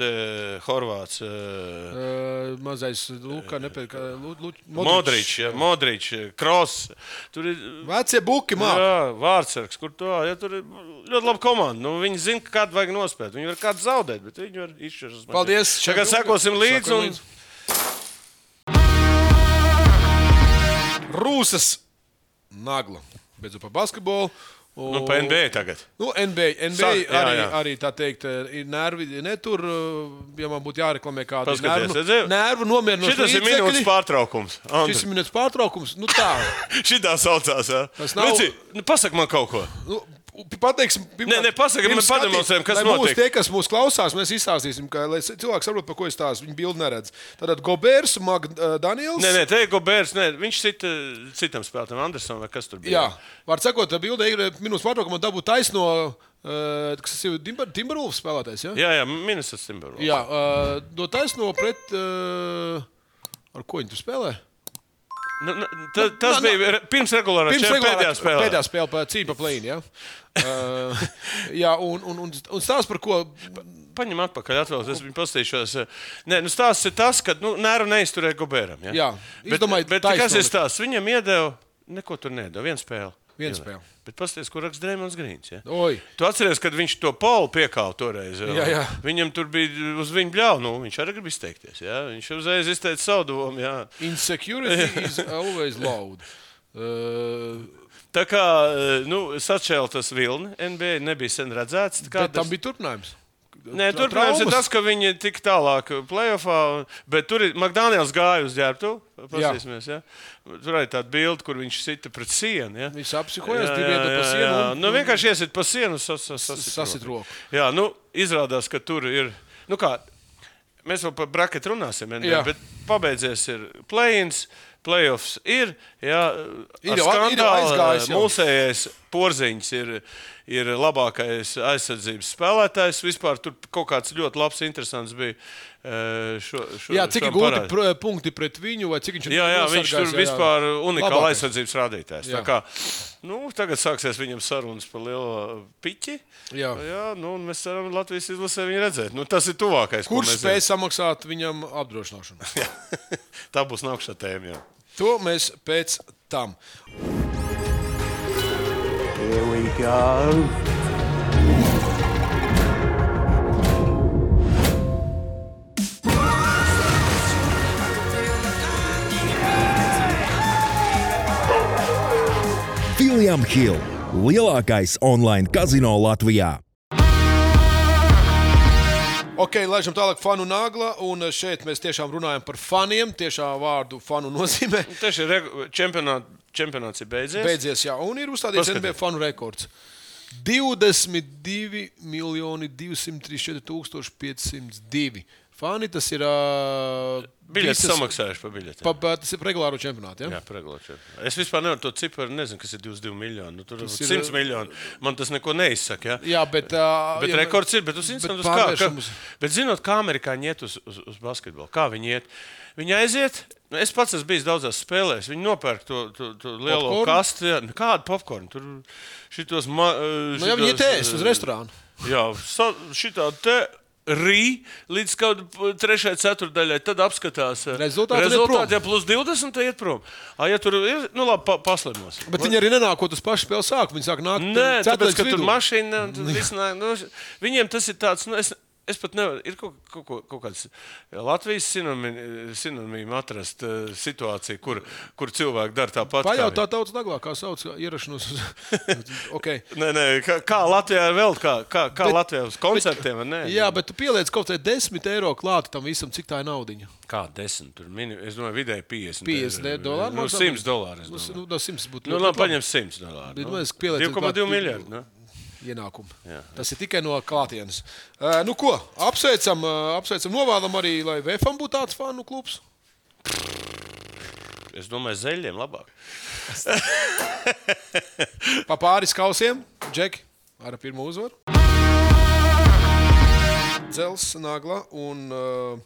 S2: Horvāts. eh,
S3: uh, mazais Luka, nepēr, Lu, Lu,
S2: Modričs, ja, Modričs, Kross. Tur ir
S3: Vecie buki māk.
S2: Jā, Vārtsargs, kur to ja, tur ir ļoti laba komanda. Nu, viņi zina, kādu vajag nospēlēt. Viņi var kādu zaudēt, bet viņi var izšķirt.
S3: Paldies.
S2: Tagad sekosim līdzi. Un...
S3: Rūsas nagla. Beidzot par basketbolu.
S2: Nu, pa NBA tagad.
S3: Nu, NBA, NBA
S2: Sāk- jā,
S3: arī,
S2: jā.
S3: arī tā teikt, ir nervi netur. Ja man būtu jāreklamē kāda nervu,
S2: redzēji?
S3: nervu nomierinoša
S2: Šis ir minūtes pārtraukums.
S3: Šis ir minūtes pārtraukums. Nu, tā.
S2: Šitā saucās. Ja?
S3: Tas nav-
S2: Lici, nu, pasak man kaut ko.
S3: Nu, pateiksim,
S2: Nē, nē, pasaki,
S3: pirms
S2: pademonstrējam, kas notiek.
S3: Tie, kas mūs klausās, mēs izstāstīsim, ka, lai cilvēki saprotu, par ko es stāstu. Viņi bildi neredz. Tātad Gobērs, Daniels.
S2: Nē, nē, te ir Gobērs. Nē, viņš cita citam spēlētājam, Andersonam vai kas tur bija.
S3: Jā, var sakot, tā bilde ir minūtes pārtraukumā dabūt taisno, uh, kas ir Timber- Timberwolves spēlētājs. Ja?
S2: jā, jā Minnesota Timberwolves.
S3: Jā, uh, do taisno pret. Uh, ar ko viņi tur spēlē?
S2: Nu, nu, ta, tas
S3: nu,
S2: bija re- pirms regulārā
S3: regulārā-
S2: pēdējā spēlē.
S3: Pēdējā spēlē par cīņu plēnu. Ja? Uh, jā, un, un, un, un stāsts par ko.
S2: Paņem atpakaļ, atvēlēt, es viņu paskatīšos. Nē, nu stāsts ir tas, ka nu, Nēru neizturēja Gobēram. Ja?
S3: Jā,
S2: bet,
S3: izdomāju
S2: bet
S3: taisno
S2: kas ir stāsts? Viņam iedeva, neko tur nedeva, vienu spēli.
S3: Vienu
S2: Iedeva.
S3: spēli.
S2: Bet paskatieties, kur raksta Dreamlands Grīns. Ja?
S3: Oi.
S2: Tu atceries, kad viņš to polu piekāva toreiz.
S3: Jā, jā.
S2: Viņam tur bija uz viņa bļauju, nu, viņš arī grib izteikties. Ja? Viņš uzreiz izteica savu domu. Ja?
S3: Insecurity is always loud. Uh,
S2: Tā kā nu, sačēla tas vilni, NBA nebija sen redzēts.
S3: bet tam bija turpinājums.
S2: Nē,
S3: Tra-
S2: turpinājums ir tas, ka viņi tik tālāk plēsoņā, bet tur ir McDonald's gāja uz ģērbtu. Paskatīsimies, ja? Tur ir tāda bilde, kur viņš sita pret sienu. Ja?
S3: Viņš apsikojas, gribēja
S2: jā,
S3: pa sienu. un-
S2: Nu, vienkārši iesit pa sienu, sas, sas, sasit,
S3: Sasit roku.
S2: Jā, nu, izrādās, ka tur ir. Nu kā, mēs vēl par braketu runāsim, NBA,
S3: Jā.
S2: bet pabeidzies ir play-ins. Playoffs ir. Jā,
S3: Ir jau- ir jau
S2: skandālu,
S3: aizgājis jau.
S2: Mūsējais porziņš ir, ir labākais aizsardzības spēlētājs. Vispār tur kaut kāds ļoti labs, interesants bija. eh, Šo, šo,
S3: Jā, cik gūti pr- punkti pret viņu, vai cik viņš ir
S2: Jā, jā viņš tur
S3: jā,
S2: vispār unikāls aizsardzības rādītājs. Kā, nu, tagad sāksies viņam sarunas par lielu piķi.
S3: Jā.
S2: jā nu, mēs ceram, ka Latvijas izlasē viņu redzēt. Nu, tas ir tuvākais.
S3: Kurš spēj samaksāt viņam apdrošināšanu?
S2: Tā būs nākamā tēma. Jā.
S3: To mēs pēc tam.
S4: Here we go.
S5: William Hill, lielākais online kazino Latvijā.
S3: Ok, laižam tālāk fanu nagla, un šeit mēs tiešām runājam par faniem. Tiešā vārdu fanu nozīmē.
S2: Tieši regu- čempionāt, čempionāts ir beidzies.
S3: Beidzies, jā, un ir uzstādīts
S2: Paskaties.
S3: NBA fanu rekords. 22 miljoni 234 502. Fani tas ir. Uh,
S2: Biļetes
S3: visas-
S2: samaksājuši par biļetēm.
S3: Pa, pa, tas ir regulāro čempionātu. Ja?
S2: Jā, pregulāri. Es vispār nevaru to ciparu, nezinu, kas ir 22 miljoni. Nu, tur ir
S3: ir,
S2: 100 miljoni. Man tas neko neizsaka. Ja?
S3: Jā, bet. Uh,
S2: Bet
S3: ja,
S2: rekords ir, bet uz interesantu, kā, kā,
S3: uz-
S2: bet zinot, kā amerikāņi iet uz, uz, uz basketbolu, kā viņi iet. Viņi aiziet, nu, es pats esmu bijis daudzās spēlēs, viņi nopērk to, to, to lielo
S3: Popcornu?
S2: kastu, jā, nu, kādu popkornu. Tur šitos, ma, eh,
S3: Nu, ja viņi
S2: šitos,
S3: iet ēst uz restorānu.
S2: Jā, sa- šitā te. Rī līdz kaut trešajai ceturdaļai, tad apskatās eh,
S3: Rezultāti iet
S2: rezultāti. Ja plus 20, tad iet prom. A, ja tur ir, nu labi, pa, paslimos.
S3: Bet viņi arī nenākot uz pašu spēles sākumu. Viņi sāk nākt
S2: Nē, tāpēc, ka
S3: ceturtajā
S2: tur
S3: vidū.
S2: mašīna un tur viss nāk. Nu, viņiem tas ir tāds, nu, es, es pat nevaru, ir kaut, kaut, kaut, kaut kāds Latvijas sinonīma atrast uh, situāciju, kur, kur cilvēki dara tāpat.
S3: Pajautā tautas naglā, kā sauc ierašanos okay.
S2: Nē, nē, kā, kā Latvijā ir vēl, kā, kā, kā
S3: Bet-
S2: Latvijā uz koncertiem, vai ne?
S3: Jā, bet tu pieliec kaut kādā 10 eiro klāt tam visam, cik tā ir naudiņa.
S2: Kā desmit, tur mini, es domāju, vidēji 50.
S3: 50
S2: eiro.
S3: dolāri.
S2: Nu, 100 dolāri. es
S3: Nu,
S2: domāju.
S3: nu, no 100 būtu.
S2: Nu, labi, paņem 100 dolāri.
S3: Bet
S2: nu.
S3: mēs pieliekam
S2: 2,2
S3: klāt-
S2: miljardi. Nu.
S3: Ienākumu.
S2: Jā.
S3: Tas ir tikai no klātienes. Uh, nu, ko? Apsveicam, uh, apsveicam, novēlam arī, lai VFM būtu tāds fanu klubs.
S2: Es domāju, zeļiem labāk.
S3: Pa pāris kausiem, Džeki, ar pirmo uzvaru. Dzels, Nagla un uh,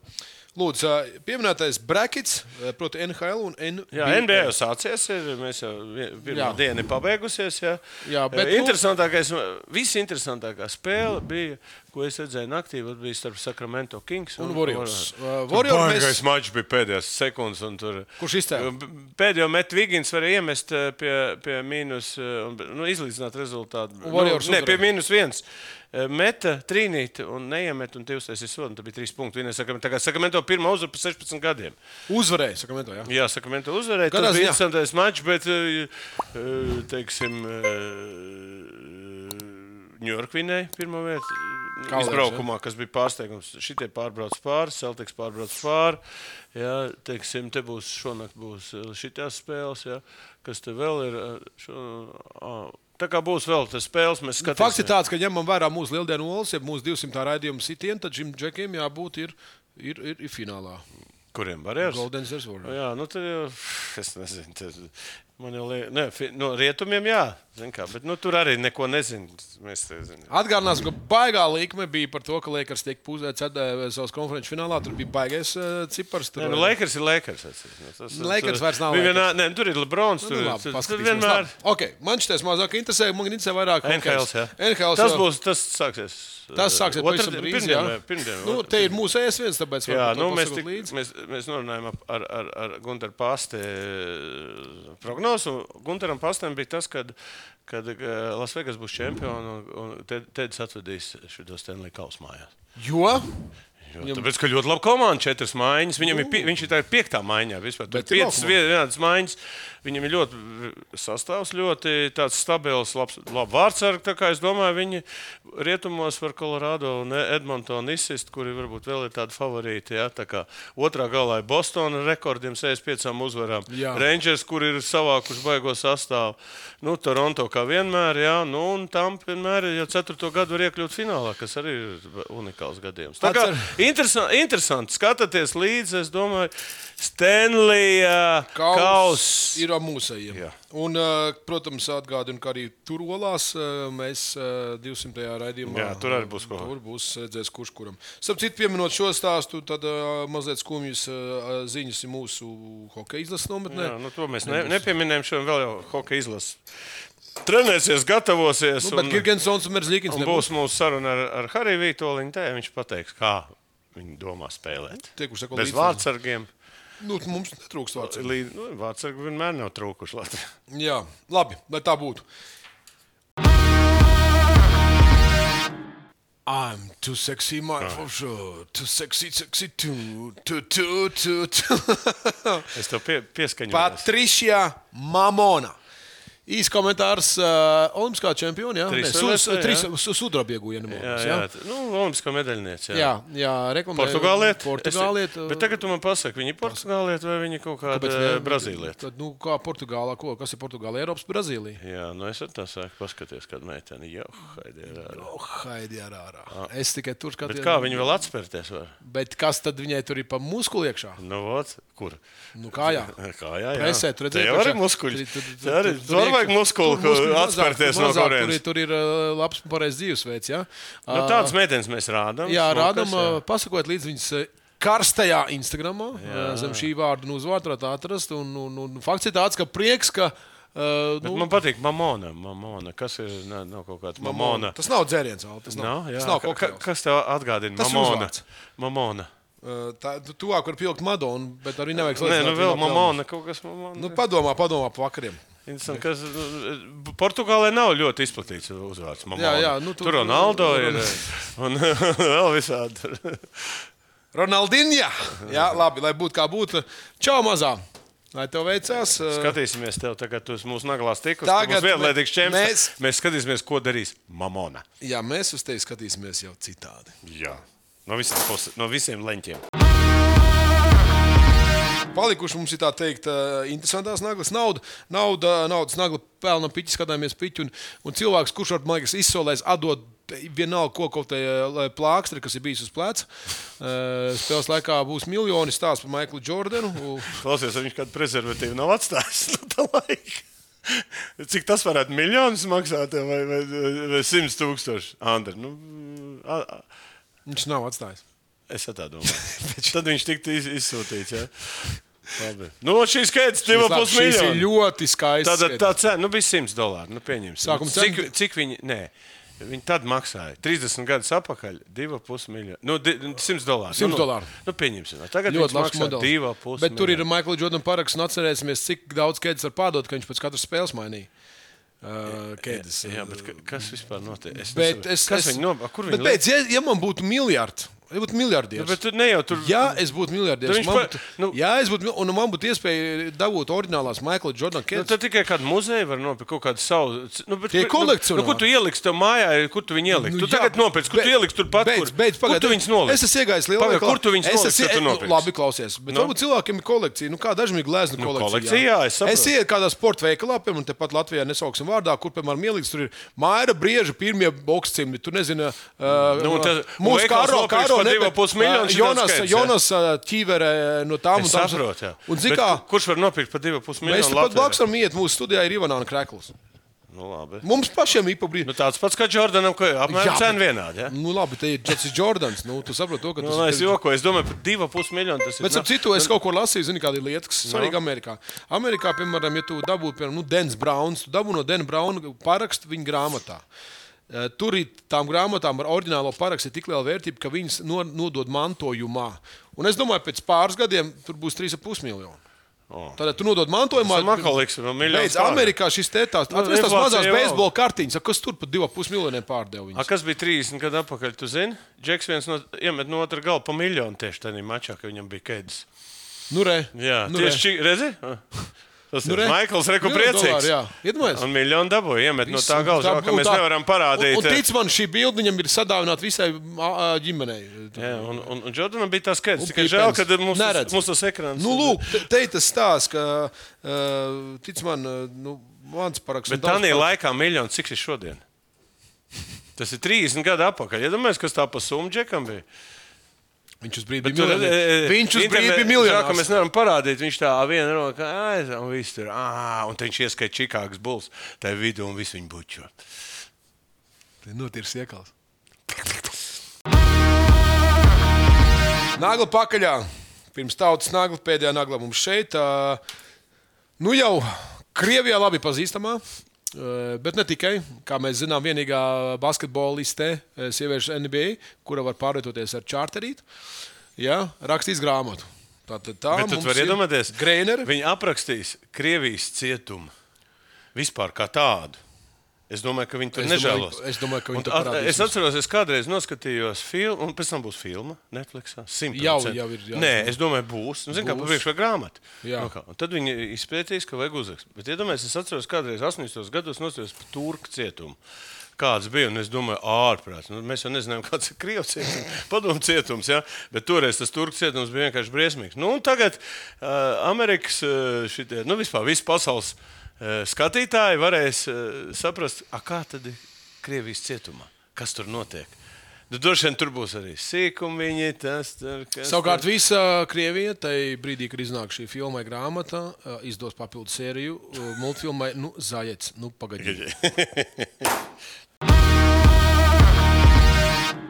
S3: Lūdzu, uh, pieminētais Brakets, uh, proti, NHL un NBA.
S2: Jā, NBA jau sācies. Ir, mēs jau pirmā
S3: Jā.
S2: diena ir pabeigusies. Jā,
S3: Jā, bet nu-
S2: interesantākais, visinteresantākā spēle bija, ko es redzēju naktī, bija starp Sacramento Kings
S3: Un Warriors. Uh,
S2: Tur
S3: Warriors
S2: baigais
S3: mēs-
S2: mačs bija pēdējās sekundes. un Tur,
S3: Kurš izcēla?
S2: B- Pēdējo metu Vigins varēja iemest pie, pie mīnus, un, nu, izlīdzināt rezultātu.
S3: Un Warriors
S2: nu, ne, pie mīnus viens. Eh, Meta trīnīt un neiemet, un tie uztaisīja sodu. Tad bija trīs punkti. Viņa saka, ka Sakramento pirmā uzvara pēc 16 gadiem.
S3: Uzvarēja, Sakramento. Jā.
S2: Jā, Sakramento uzvarēja. Tas bija
S3: ziņā?
S2: interesantais mačs, bet, eh, eh, teiksim, Ņujorka vinēja pirmā vieta.
S3: Kā
S2: Izbraukumā, kas bija pārsteigums. Šitie pārbrauc pāri, Celtics pārbrauc pāri. Jā, teiksim, te būs šonakt būs šitās spēles, jā, kas te vēl ir. eh, Šo, ā, tā kā būs vēl tas spēles, mēs skatāmies.
S3: Fakts ir tāds, ka ņemam vērā mūsu lieldienu olas, ja mūsu 200 raidījumu sitienu, tad šim džekiem jābūt ir, ir, ir, ir finālā.
S2: Kuriem barjeras?
S3: Golden Zero.
S2: Jā, nu tad jau es nezinu. Tad man jau liekas, ne, fi- no rietumiem jā, kā, bet nu, tur arī neko nezinu.
S3: Atgādināsim, ka baigā līnija bija par to, ka Lakers tiek pūzēts savas konferences finālā. Tur bija baigais uh, cipars. Tur,
S2: Nē, nu, Lakers ir Lakers. Nu, tas-
S3: Lakers
S2: tur-
S3: vairs nav Lakers.
S2: vienā- Nē, tur ir Lebrons. Tur,
S3: Nu,
S2: nu,
S3: labi,
S2: tur, vienmēr.
S3: Labi. Okay, man šis mazāk interesē, man interesē vairāk
S2: NHL,
S3: hokejs.
S2: jā.
S3: NHL,
S2: tas būs, tas sāksies.
S3: Tas sāksies
S2: otrdien-
S3: drīz.
S2: pirmdien Pirmdien.
S3: Nu, te ir mūsu ES1, tāpēc
S2: Jā, nu, mēs, tik, mēs, mēs norunājām ar, ar, ar Gunteru Pāsti prognozu. Gunteram Pāstam bija tas, ka Lasvegas būs čempions un, un Teds atvedīs šo Stanley Kausu mājās.
S3: Jo?
S2: Jo, tāpēc, ka ļoti labi komanda, četras maiņas. Viņam ir, viņš ir tā piektā maiņā. Vispār. Tur
S3: ir
S2: piecas vienādas maiņas. Viņam ir ļoti sastāvs, ļoti stabils, labs, labs vārdsargs. Tā kā es domāju, viņi rietumos var Colorado un Edmontonu izsist, kuri varbūt vēl ir tādi favorīti. Ja? Tā kā otrā galā ir Boston ar rekordiem 65 uzvarām.
S3: Jā.
S2: Rangers, kur ir savākuši baigo sastāvu. Nu, Toronto kā vienmēr, jā, nu, un tam vienmēr jau ceturto gadu var iekļūt finālā, kas arī ir unikāls gadījums. Tā kā interesanti, interesanti skatāties līdzi, es domāju, Stanley uh,
S3: Kauss
S2: Kauss.
S3: ir mūsējiem.
S2: Jā.
S3: Un, uh, protams, atgādinu, ka arī tur olās uh, mēs uh, 200. raidījumā.
S2: Jā, tur arī būs ko.
S3: Tur būs redzēs, kurš kuram. Starp citu, pieminot šo stāstu, tad uh, mazliet skumjas uh, ziņas ir mūsu hokeja izlases nometnē.
S2: Jā, nu, to mēs ne, nepieminējam, šodien vēl jau hokeja izlases. Trenēsies, gatavosies.
S3: Nu, bet Girgensons un Merzlīkins
S2: un būs mūsu saruna ar, ar Hariju Vitoļiņu. Te viņš pateiks, kā viņi domā spēlēt.
S3: Tie, kurš seko
S2: Bez
S3: līdzi.
S2: vārdsargiem.
S3: Nu, mums netrūkst vārds.
S2: Līd, nu, vārdsargi vienmēr nav trūkuši Latvijā.
S3: Jā, labi, lai tā būtu. I'm too sexy, my for sure. Too sexy, sexy, too, too, too, too, too.
S2: Es tev pie, pieskaņoju.
S3: Patricija Mamona. Īsts komentārs. Uh, Olimpiskā čempiona. Jā,
S2: Trīs jā.
S3: sudraba ieguva.
S2: Jā, jā, jā. Nu, Olimpiskā medaļniece.
S3: jā, jā reklamē.
S2: Portugāliet.
S3: Portugāliet.
S2: Es, bet tagad tu man pasaki, viņi ir portugāliet vai viņi kaut kāda brazīliet.
S3: Tad, nu, kā Portugālā, ko? Kas ir Portugāla? Eiropas Brazīlija.
S2: Jā, nu es tā sāku paskatīties, kad meitene jau haidē ir ārā.
S3: Oh, haidi ar ārā. Es tikai tur
S2: Bet
S3: skatījos.
S2: kā viņi vēl atspērties var?
S3: Bet kas tad viņai tur ir pa muskuli iekšā?
S2: Nu, vot, kur?
S3: Nu, kājā.
S2: Kā jā, jā.
S3: Presē, tur
S2: jau
S3: ka
S2: arī muskuļi.
S3: tur- tur-
S2: Te arī
S3: tur- tur
S2: tur vajag muskuli, atspērties no kurienes.
S3: Tur, ir- tur ir uh, labs un pareizs dzīvesveids. Ja?
S2: Nu, tādas meitenes mēs rādām.
S3: Jā, rādām, uh, pasakot līdz viņas uh, karstajā Instagramā. uh, Zem šī vārda un uzvārdu varētu atrast. Un, un, un fakts ir tāds, ka prieks, ka. Uh, nu,
S2: man patīk mamona. mamona. Kas ir nav, nav kaut kāds mamona?
S3: Tas nav dzēriens, Al, tas nav.
S2: Nav, jā.
S3: tas nav
S2: Ka-
S3: kaut
S2: ka-
S3: kas.
S2: kas tev atgādina? Mamona.
S3: uzvārds.
S2: Mamona.
S3: Uh, tā tu tuvāk var pielikt Madonu, bet arī nevajag
S2: Nē,
S3: salīdzināt
S2: nu vēl mamona. Kaut kas mamona.
S3: Nu, padomā, padomā par vakariem.
S2: Kas nu, Portugālē nav ļoti izplatīts uzvārds. Mamona.
S3: Jā, jā, nu, tu-
S2: tur Ronaldo ir un vēl visādi.
S3: Ronaldinja! Jā, labi, lai būtu kā būtu. Čau, mazā! Lai tev veicās.
S2: Skatīsimies, tev tagad uz mūsu naglās tikus.
S3: Tagad
S2: vienlaidīgs čempions.
S3: mēs-
S2: Mēs... mēs skatīsimies, ko darīs Mamona.
S3: Jā, mēs uz tevi skatīsimies jau citādi.
S2: Jā. No visiem, puse, no visiem leņķiem.
S3: Palikuši mums ir tā teikt, interesantās naglas. Nauda, nauda naudas nagla pelna piķi, skatāmies piķi. Un, un cilvēks, kurš var, man liekas, izsolēs, atdot vienalga, ko kaut kādai plāksteri, kas ir bijis uz pleca. Spēles laikā būs miljoni stāsts par Maiklu Jordanu.
S2: Klausies, viņš kādu prezervatīvu nav atstājis no tā laika. Cik tas varētu miljonus maksāt, vai, vai, vai simts tūkstoši? Andri, nu, a, a,
S3: Viņš nav atstājis.
S2: es tā domāju. Tad viņš tiktu iz, izsūtīts. Ja? Labi. Nu, šīs skaits divi pus miljoni.
S3: ļoti skaists.
S2: Tāda
S3: skaitlis.
S2: tā cena nu, bija 100 dolāri. Nu, pieņemsim.
S3: Sākuma
S2: cik, cik viņi, nē, viņi tad maksāja? 30 gadus atpakaļ 2,5 miljoni. Nu, di- 100 dolāri.
S3: 100
S2: nu, nu,
S3: dolāri.
S2: Nu, pieņemsim. Tagad
S3: Ļoti labs modelis.
S2: 2,5
S3: Bet tur ir Maikls Jordans paraksts atcerēsimies, cik daudz kēdes var pārdot, ka viņš pēc katras spēles mainīja. Uh, kēdes.
S2: Jā, bet ka- kas vispār notiek? Es
S3: Bet
S2: nesaprotu.
S3: es,
S2: kas
S3: es,
S2: viņi no, kur
S3: bet
S2: viņi
S3: pēc, ja, ja man būtu miljards, Es būtu miljardieris.
S2: Bet tu ne jau tur.
S3: Ja es būtu miljardieris,
S2: Viņš
S3: man
S2: pa-
S3: būtu,
S2: nu-
S3: ja es būtu, un man būtu iespēja dabūt oriģinālās Maikla Jordana
S2: Nu,
S3: kēdes.
S2: tad tikai kāda muzeja var nopirkt kaut kādu savu. Nu, bet,
S3: Tie
S2: kur-
S3: kolekcionāri.
S2: Nu, kur tu ieliksi tam mājā, kur tu viņu ieliksi?
S3: Nu,
S2: tu
S3: jā,
S2: tagad nopirksi, kur tu
S3: be-
S2: ieliksi turpat.
S3: Beidz,
S2: kur,
S3: beidz,
S2: kur
S3: pagaid,
S2: tu viņus noliksi?
S3: Es esmu iegājis lielā
S2: Pagaid, kur tu viņus
S3: Es
S2: noliksi,
S3: esmu
S2: tu
S3: nu,
S2: nopirksi?
S3: labi klausies. Bet
S2: Nu?
S3: varbūt cilvēkiem ir kolekcija. Nu, kā dažiem ir glezna
S2: Nu,
S3: kolekcija.
S2: jā, es saprotu.
S3: Es ietu kādā sporta veikalā, piemēram, tepat Latvijā nesauksim vārdā, kur, piemēram, ieliks tur ir māra, brieža, pirmie boxcimi. Tur nezinu, uh,
S2: Nu, tas-
S3: mūsu
S2: nopirks
S3: karo
S2: par divu
S3: bet,
S2: pus miljonu,
S3: ā,
S2: šitāds
S3: Jonas,
S2: skaits.
S3: Jonas ķīverē no tām un
S2: Es
S3: tām.
S2: saprotu, jā.
S3: Un, zini
S2: Bet
S3: kā,
S2: Kurš var nopirkt par 2,5
S3: mēs
S2: miljonu?
S3: tepat
S2: Latvijā?
S3: blakus varam iet, mūsu studijā ir Ivanāna Krekls.
S2: Nu, labi.
S3: Mums pašiem ir pa brīdi.
S2: Nu, tāds pats kā Jordanam, ka apmēram cena vienāda. Ja?
S3: Nu, labi, te ir Jets Jordans. Nu, tu saproti to, ka
S2: Nu,
S3: tas
S2: es jokoju, es domāju, par 2,5 miljonu tas ir.
S3: Bet, ap citu, es kaut ko lasīju, zini, kāda ir lieta, kas
S2: Nu.
S3: svarīga Amerikā. Amerikā, piemēram, ja tu dabū, piemēram, nu, Dens Browns, tu dabū no Dena Brauna parakstu viņa grāmatā. Eh, Tur ir tām grāmatām ar oriģinālo parakstu tik liela vērtība, ka viņas no- nodod mantojumā. Un es domāju, pēc pāris gadiem tur būs 3,5 miljoni.
S2: O.
S3: Tad tu nodod mantojumā.
S2: Man liekas, miljonu
S3: Beidz, Amerikā šis te tās,
S2: Nu,
S3: atceries tās mazās beisbola kartiņas, a, kas tur par 2,5 miljoniem pārdeva
S2: A,
S3: viņas.
S2: kas bija 30 gadu atpakaļ? Tu zini, Džeks viens no, iemet no otra gala pa miljonu tieši tajā mačā, ka viņam bija kēdes.
S3: Nu, re.
S2: Jā,
S3: nu,
S2: tieši šī, redzi? Tas
S3: Nu,
S2: ir
S3: re.
S2: Maikls Reku
S3: Miljonu
S2: priecīgs.
S3: iedomājies.
S2: Un miljonu dabūja, iemet no tā gala,
S3: tā-
S2: ka mēs
S3: tā-
S2: nevaram parādīt.
S3: Un, un tic man, šī bilde viņam ir sadāvināta visai ģimenei.
S2: Jā, un, un, un Jordanam bija tas skaits.
S3: Un
S2: Tikai žēl, ka mums, mums tas ekrāns.
S3: Nu, lūk, te- ir tas stāsts, ka, uh, tic man, uh, nu, mans paraksts.
S2: Bet tā
S3: tavs
S2: laikā miljons, cik ir šodien? Tas ir 30 gadu atpakaļ. Iedomājieties, kas tā pa summu džekam bija.
S3: Viņš uz brīdi bija
S2: tur, e,
S3: miljonārs. Viņš uz brīdi bija miljonārs.
S2: mēs nevaram parādīt. Viņš tā viena roka aiz, un viss tur. ā, Un viņš ieskaita Čikāgas. Tā ir vidū un visu viņu bučo.
S3: Notirs iekals. Nagla pakaļā. Pirms tautas nagla, pēdējā nagla mums šeit. Nu jau Krievijā labi pazīstamā. Ā, Bet ne tikai, kā mēs zinām, vienīgā basketboliste, ā, sieviešu NBA, kura var pārvietoties ar čārterītu, ja, rakstīs grāmatu. Tātad tā
S2: Bet
S3: ir
S2: iedomāties,
S3: Greineri.
S2: Viņi aprakstīs Krievijas cietumu vispār kā tādu. Es domāju, ka viņi tur
S3: Es domāju-
S2: nežēlos.
S3: es domāju, ka viņi tur parādīsies.
S2: Es atceros, es kādreiz noskatījos filmu, un pēc tam būs filma Netflixā. 100%.
S3: Jau- jau ir, jā.
S2: Nē, es domāju, būs. Nu, Zini, kā
S3: Būs.
S2: priekšā grāmata.
S3: Jā.
S2: Nu kā, un tad viņi izpētīs, ka vajag uzrakstīt. Bet iedomājieties, es atceros, kādreiz 80. gados nostājos par turku cietumu. Kāds bija, un es domāju, ārprāts. Nu, mēs jau nezinājām, kāds ir Krievijas cietums, padomu cietums. Ja? Bet toreiz tas turku cietums bija vienkārši briesmīgs. Nu, un tagad uh, Amerikas, uh, šitie, nu, vispār visas pasaules skatītāji varēs uh, saprast, kā tad ir Krievijas cietumā, kas tur notiek. Nu, Droši vien tur būs arī sīkumi, viņi tas tur.
S3: Savukārt,
S2: tur.
S3: visa Krievija, tajā brīdī, kad iznāk šī filma grāmata, ā, izdos papildu sēriju multfilmai nu, Zājets. Nu, pagaidiet.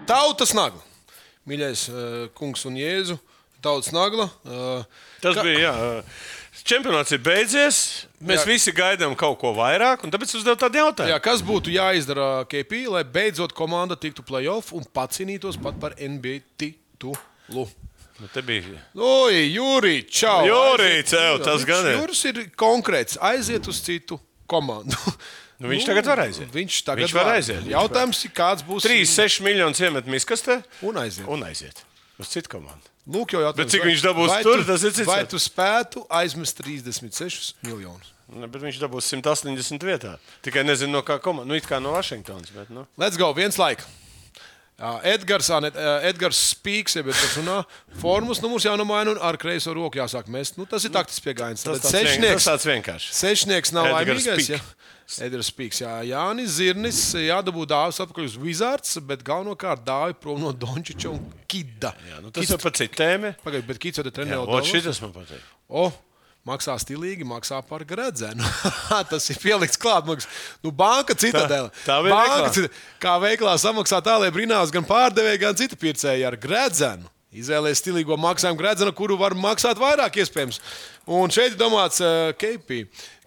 S3: Tautas nagla. Mīļais kungs un jēzu. Tautas nagla.
S2: Tas
S3: ka-
S2: bija. Jā. Čempionāts ir beidzies. Mēs
S3: Jā.
S2: visi gaidām kaut ko vairāk, un tāpēc uzdevu tādu jautājumu.
S3: Jā, kas būtu jāizdara KP, lai beidzot komanda tiktu playoff un pacīnītos pat par NBA titulu?
S2: Nu, te bija.
S3: Oi, Jurij, čau!
S2: Jurij, tev, tas gan ir.
S3: Juris ir konkrēts. Aiziet uz citu komandu.
S2: Nu, viņš tagad var aiziet.
S3: Viņš tagad
S2: Viņš var aiziet.
S3: Jautājums ir, kāds būs
S2: 3,6 miljonus iemet miskastē
S3: un aiziet.
S2: un aiziet uz citu komandu.
S3: Lūk, jau jautājums.
S2: Bet cik viņš dabūs
S3: vai
S2: tur,
S3: tu-
S2: tas ir cits
S3: Vai tu spētu aizmest 36 miljonus?
S2: Ne, bet viņš dabūs 180 vietā. Tikai nezinu, no kā komandas. Nu, it kā no Vašingtonas. Bet, nu.
S3: Let's go, viens laika. Edgars, ne, Edgars spīks, ja tas runā, formas numurs jānomaina un ar kreiso roku jāsāk mest. Nu, tas ir taktisks pieejams.
S2: Tas,
S3: Tas
S2: tāds vien, tas
S3: sešnieks,
S2: tāds vienkārši.
S3: sešnieks nav
S2: Edgars
S3: laimīgais. Ja? Edgars spīks, jā. Jānis Zirnis jādabū dāvas atpakaļ uz Wizards, bet galvenokārt dāvā prom no Dončiča un Kida.
S2: Jā, nu, tas jau par citu tēmu.
S3: Pagaid, bet Kits jau te
S2: Jā,
S3: trenē
S2: ot, šitas man patīk.
S3: O, maksā stilīgi, maksā par gredzenu. Tas ir pielikts klāt. Maks. Nu, banka citadēlē.
S2: Tā- tā
S3: banka,
S2: veiklā.
S3: cita- kā veiklā samaksā tā, lai brīnās gan pārdevēji, gan citi pircēji ar gredzenu. Izvēlēties stilīgo maksājumu gredzenu, kuru var maksāt vairāk, iespējams. Un šeit ir domāts, uh, KP.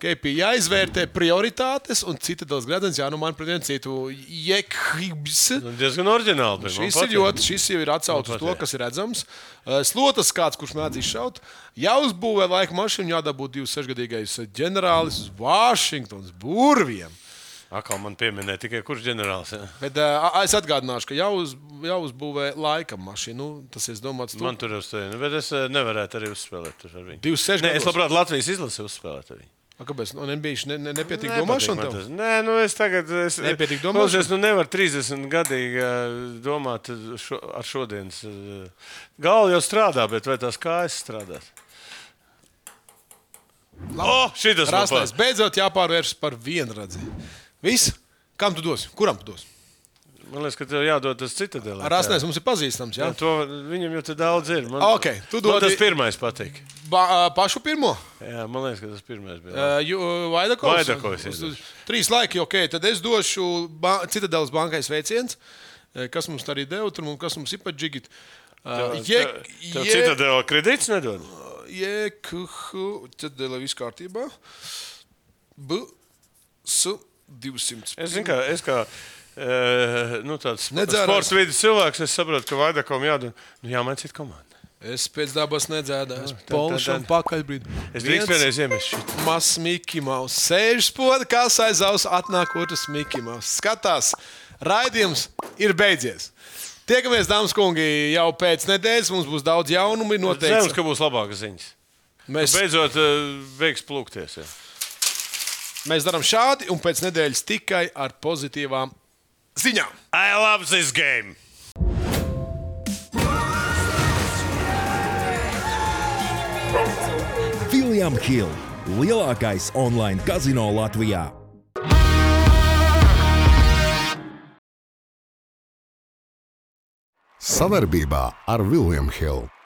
S3: KP jāizvērtē prioritātes, un citadēlas gredzens jānomaina pret vienu citu. Jekhibs.
S2: Nu, diezgan oriģināli.
S3: Šis ir ļoti, šis jau ir atsaucis uz to, kas ir redzams. Uh, Slotas kāds, kurš mēdz izšaut, jāuzbūvē laika mašīna, jādabūt 26-gadīgais ģenerālis uz Vašingtonas burviem.
S2: Atkal man pieminēja tikai kurš ģenerālis. Ja?
S3: Bet uh, es atgādināšu, ka jāuz, jāuzbūvē laikam mašīna. Nu, tas ir domāts,
S2: Man tur uz tevi, bet es nevarētu arī uzspēlēt ar viņu.
S3: 26
S2: Nē, es labprāt Latvijas izlasi uzspēlēt ar viņu.
S3: A, Kāpēc? Nu, nebija ne, ne, nepietiek
S2: Nepatīk
S3: domāšana
S2: tas. Nē, nu es tagad. Es,
S3: Nepietiek domāšana?
S2: Klausies, nu nevar 30 gadīgi domāt šo, ar šodienas. Galva jau strādā, bet vai tās kājas strādās? O, šitas man
S3: Rastais,
S2: patīk.
S3: beidzot jāpārvērš par vienradzi. Viss? Kam tu dosi? Kuram tu dosi?
S2: Man liekas, ka tev jādod tas citadelē.
S3: Rastais mums ir pazīstams.
S2: Jā,
S3: Jā?
S2: to viņam jau te daudz ir. Man,
S3: Ok, tu
S2: man
S3: dodi-
S2: tas pirmais patīk.
S3: Ba, pašu pirmo?
S2: Jā, man liekas, ka tas pirmais bija.
S3: Uh, Vaidakovs.
S2: Vaidakovs
S3: Uz-
S2: iedos.
S3: Trīs laiki, ok. Tad es došu ba Citadelas bankai sveiciens. Kas mums arī deva, tur mums, kas mums ir pat džigit. Uh,
S2: Tev tev citadela kredīts nedod.
S3: Jēkuhu, Citadela viss kārtībā. B, S, 200.
S2: Es zinu, ka es kā. Uh, nu, tāds
S3: Nedzērās.
S2: sports vidus cilvēks, es saprotu, ka Vaidakom jādod. Nu, jāmaina cita komanda.
S3: Es pēc dabas nedzēdāju.
S2: tad-
S3: Polšam
S2: tad-
S3: pakaļbrīd.
S2: Es drīkst vienreiz iemest šī.
S3: Mazs Mikls Maus. Sēž spoda, kā aiz auss, atnāk otrs Mikls Maus. Skatās, raidījums ir beidzies. Tiekamies, dāmas un kungi, jau pēc nedēļas. Mums būs daudz jaunumu.
S2: Cerams, ka būs labākas ziņas.
S3: Mēs,
S2: Beidzot, uh, veiks plūkties. Jā.
S3: Mēs darām šādi, un pēc nedēļas tikai ar pozitīvām ziņām.
S2: I love this game!
S5: William Hill - lielākais online kazino Latvijā.
S1: Savarbībā ar Vilniņu Hildu.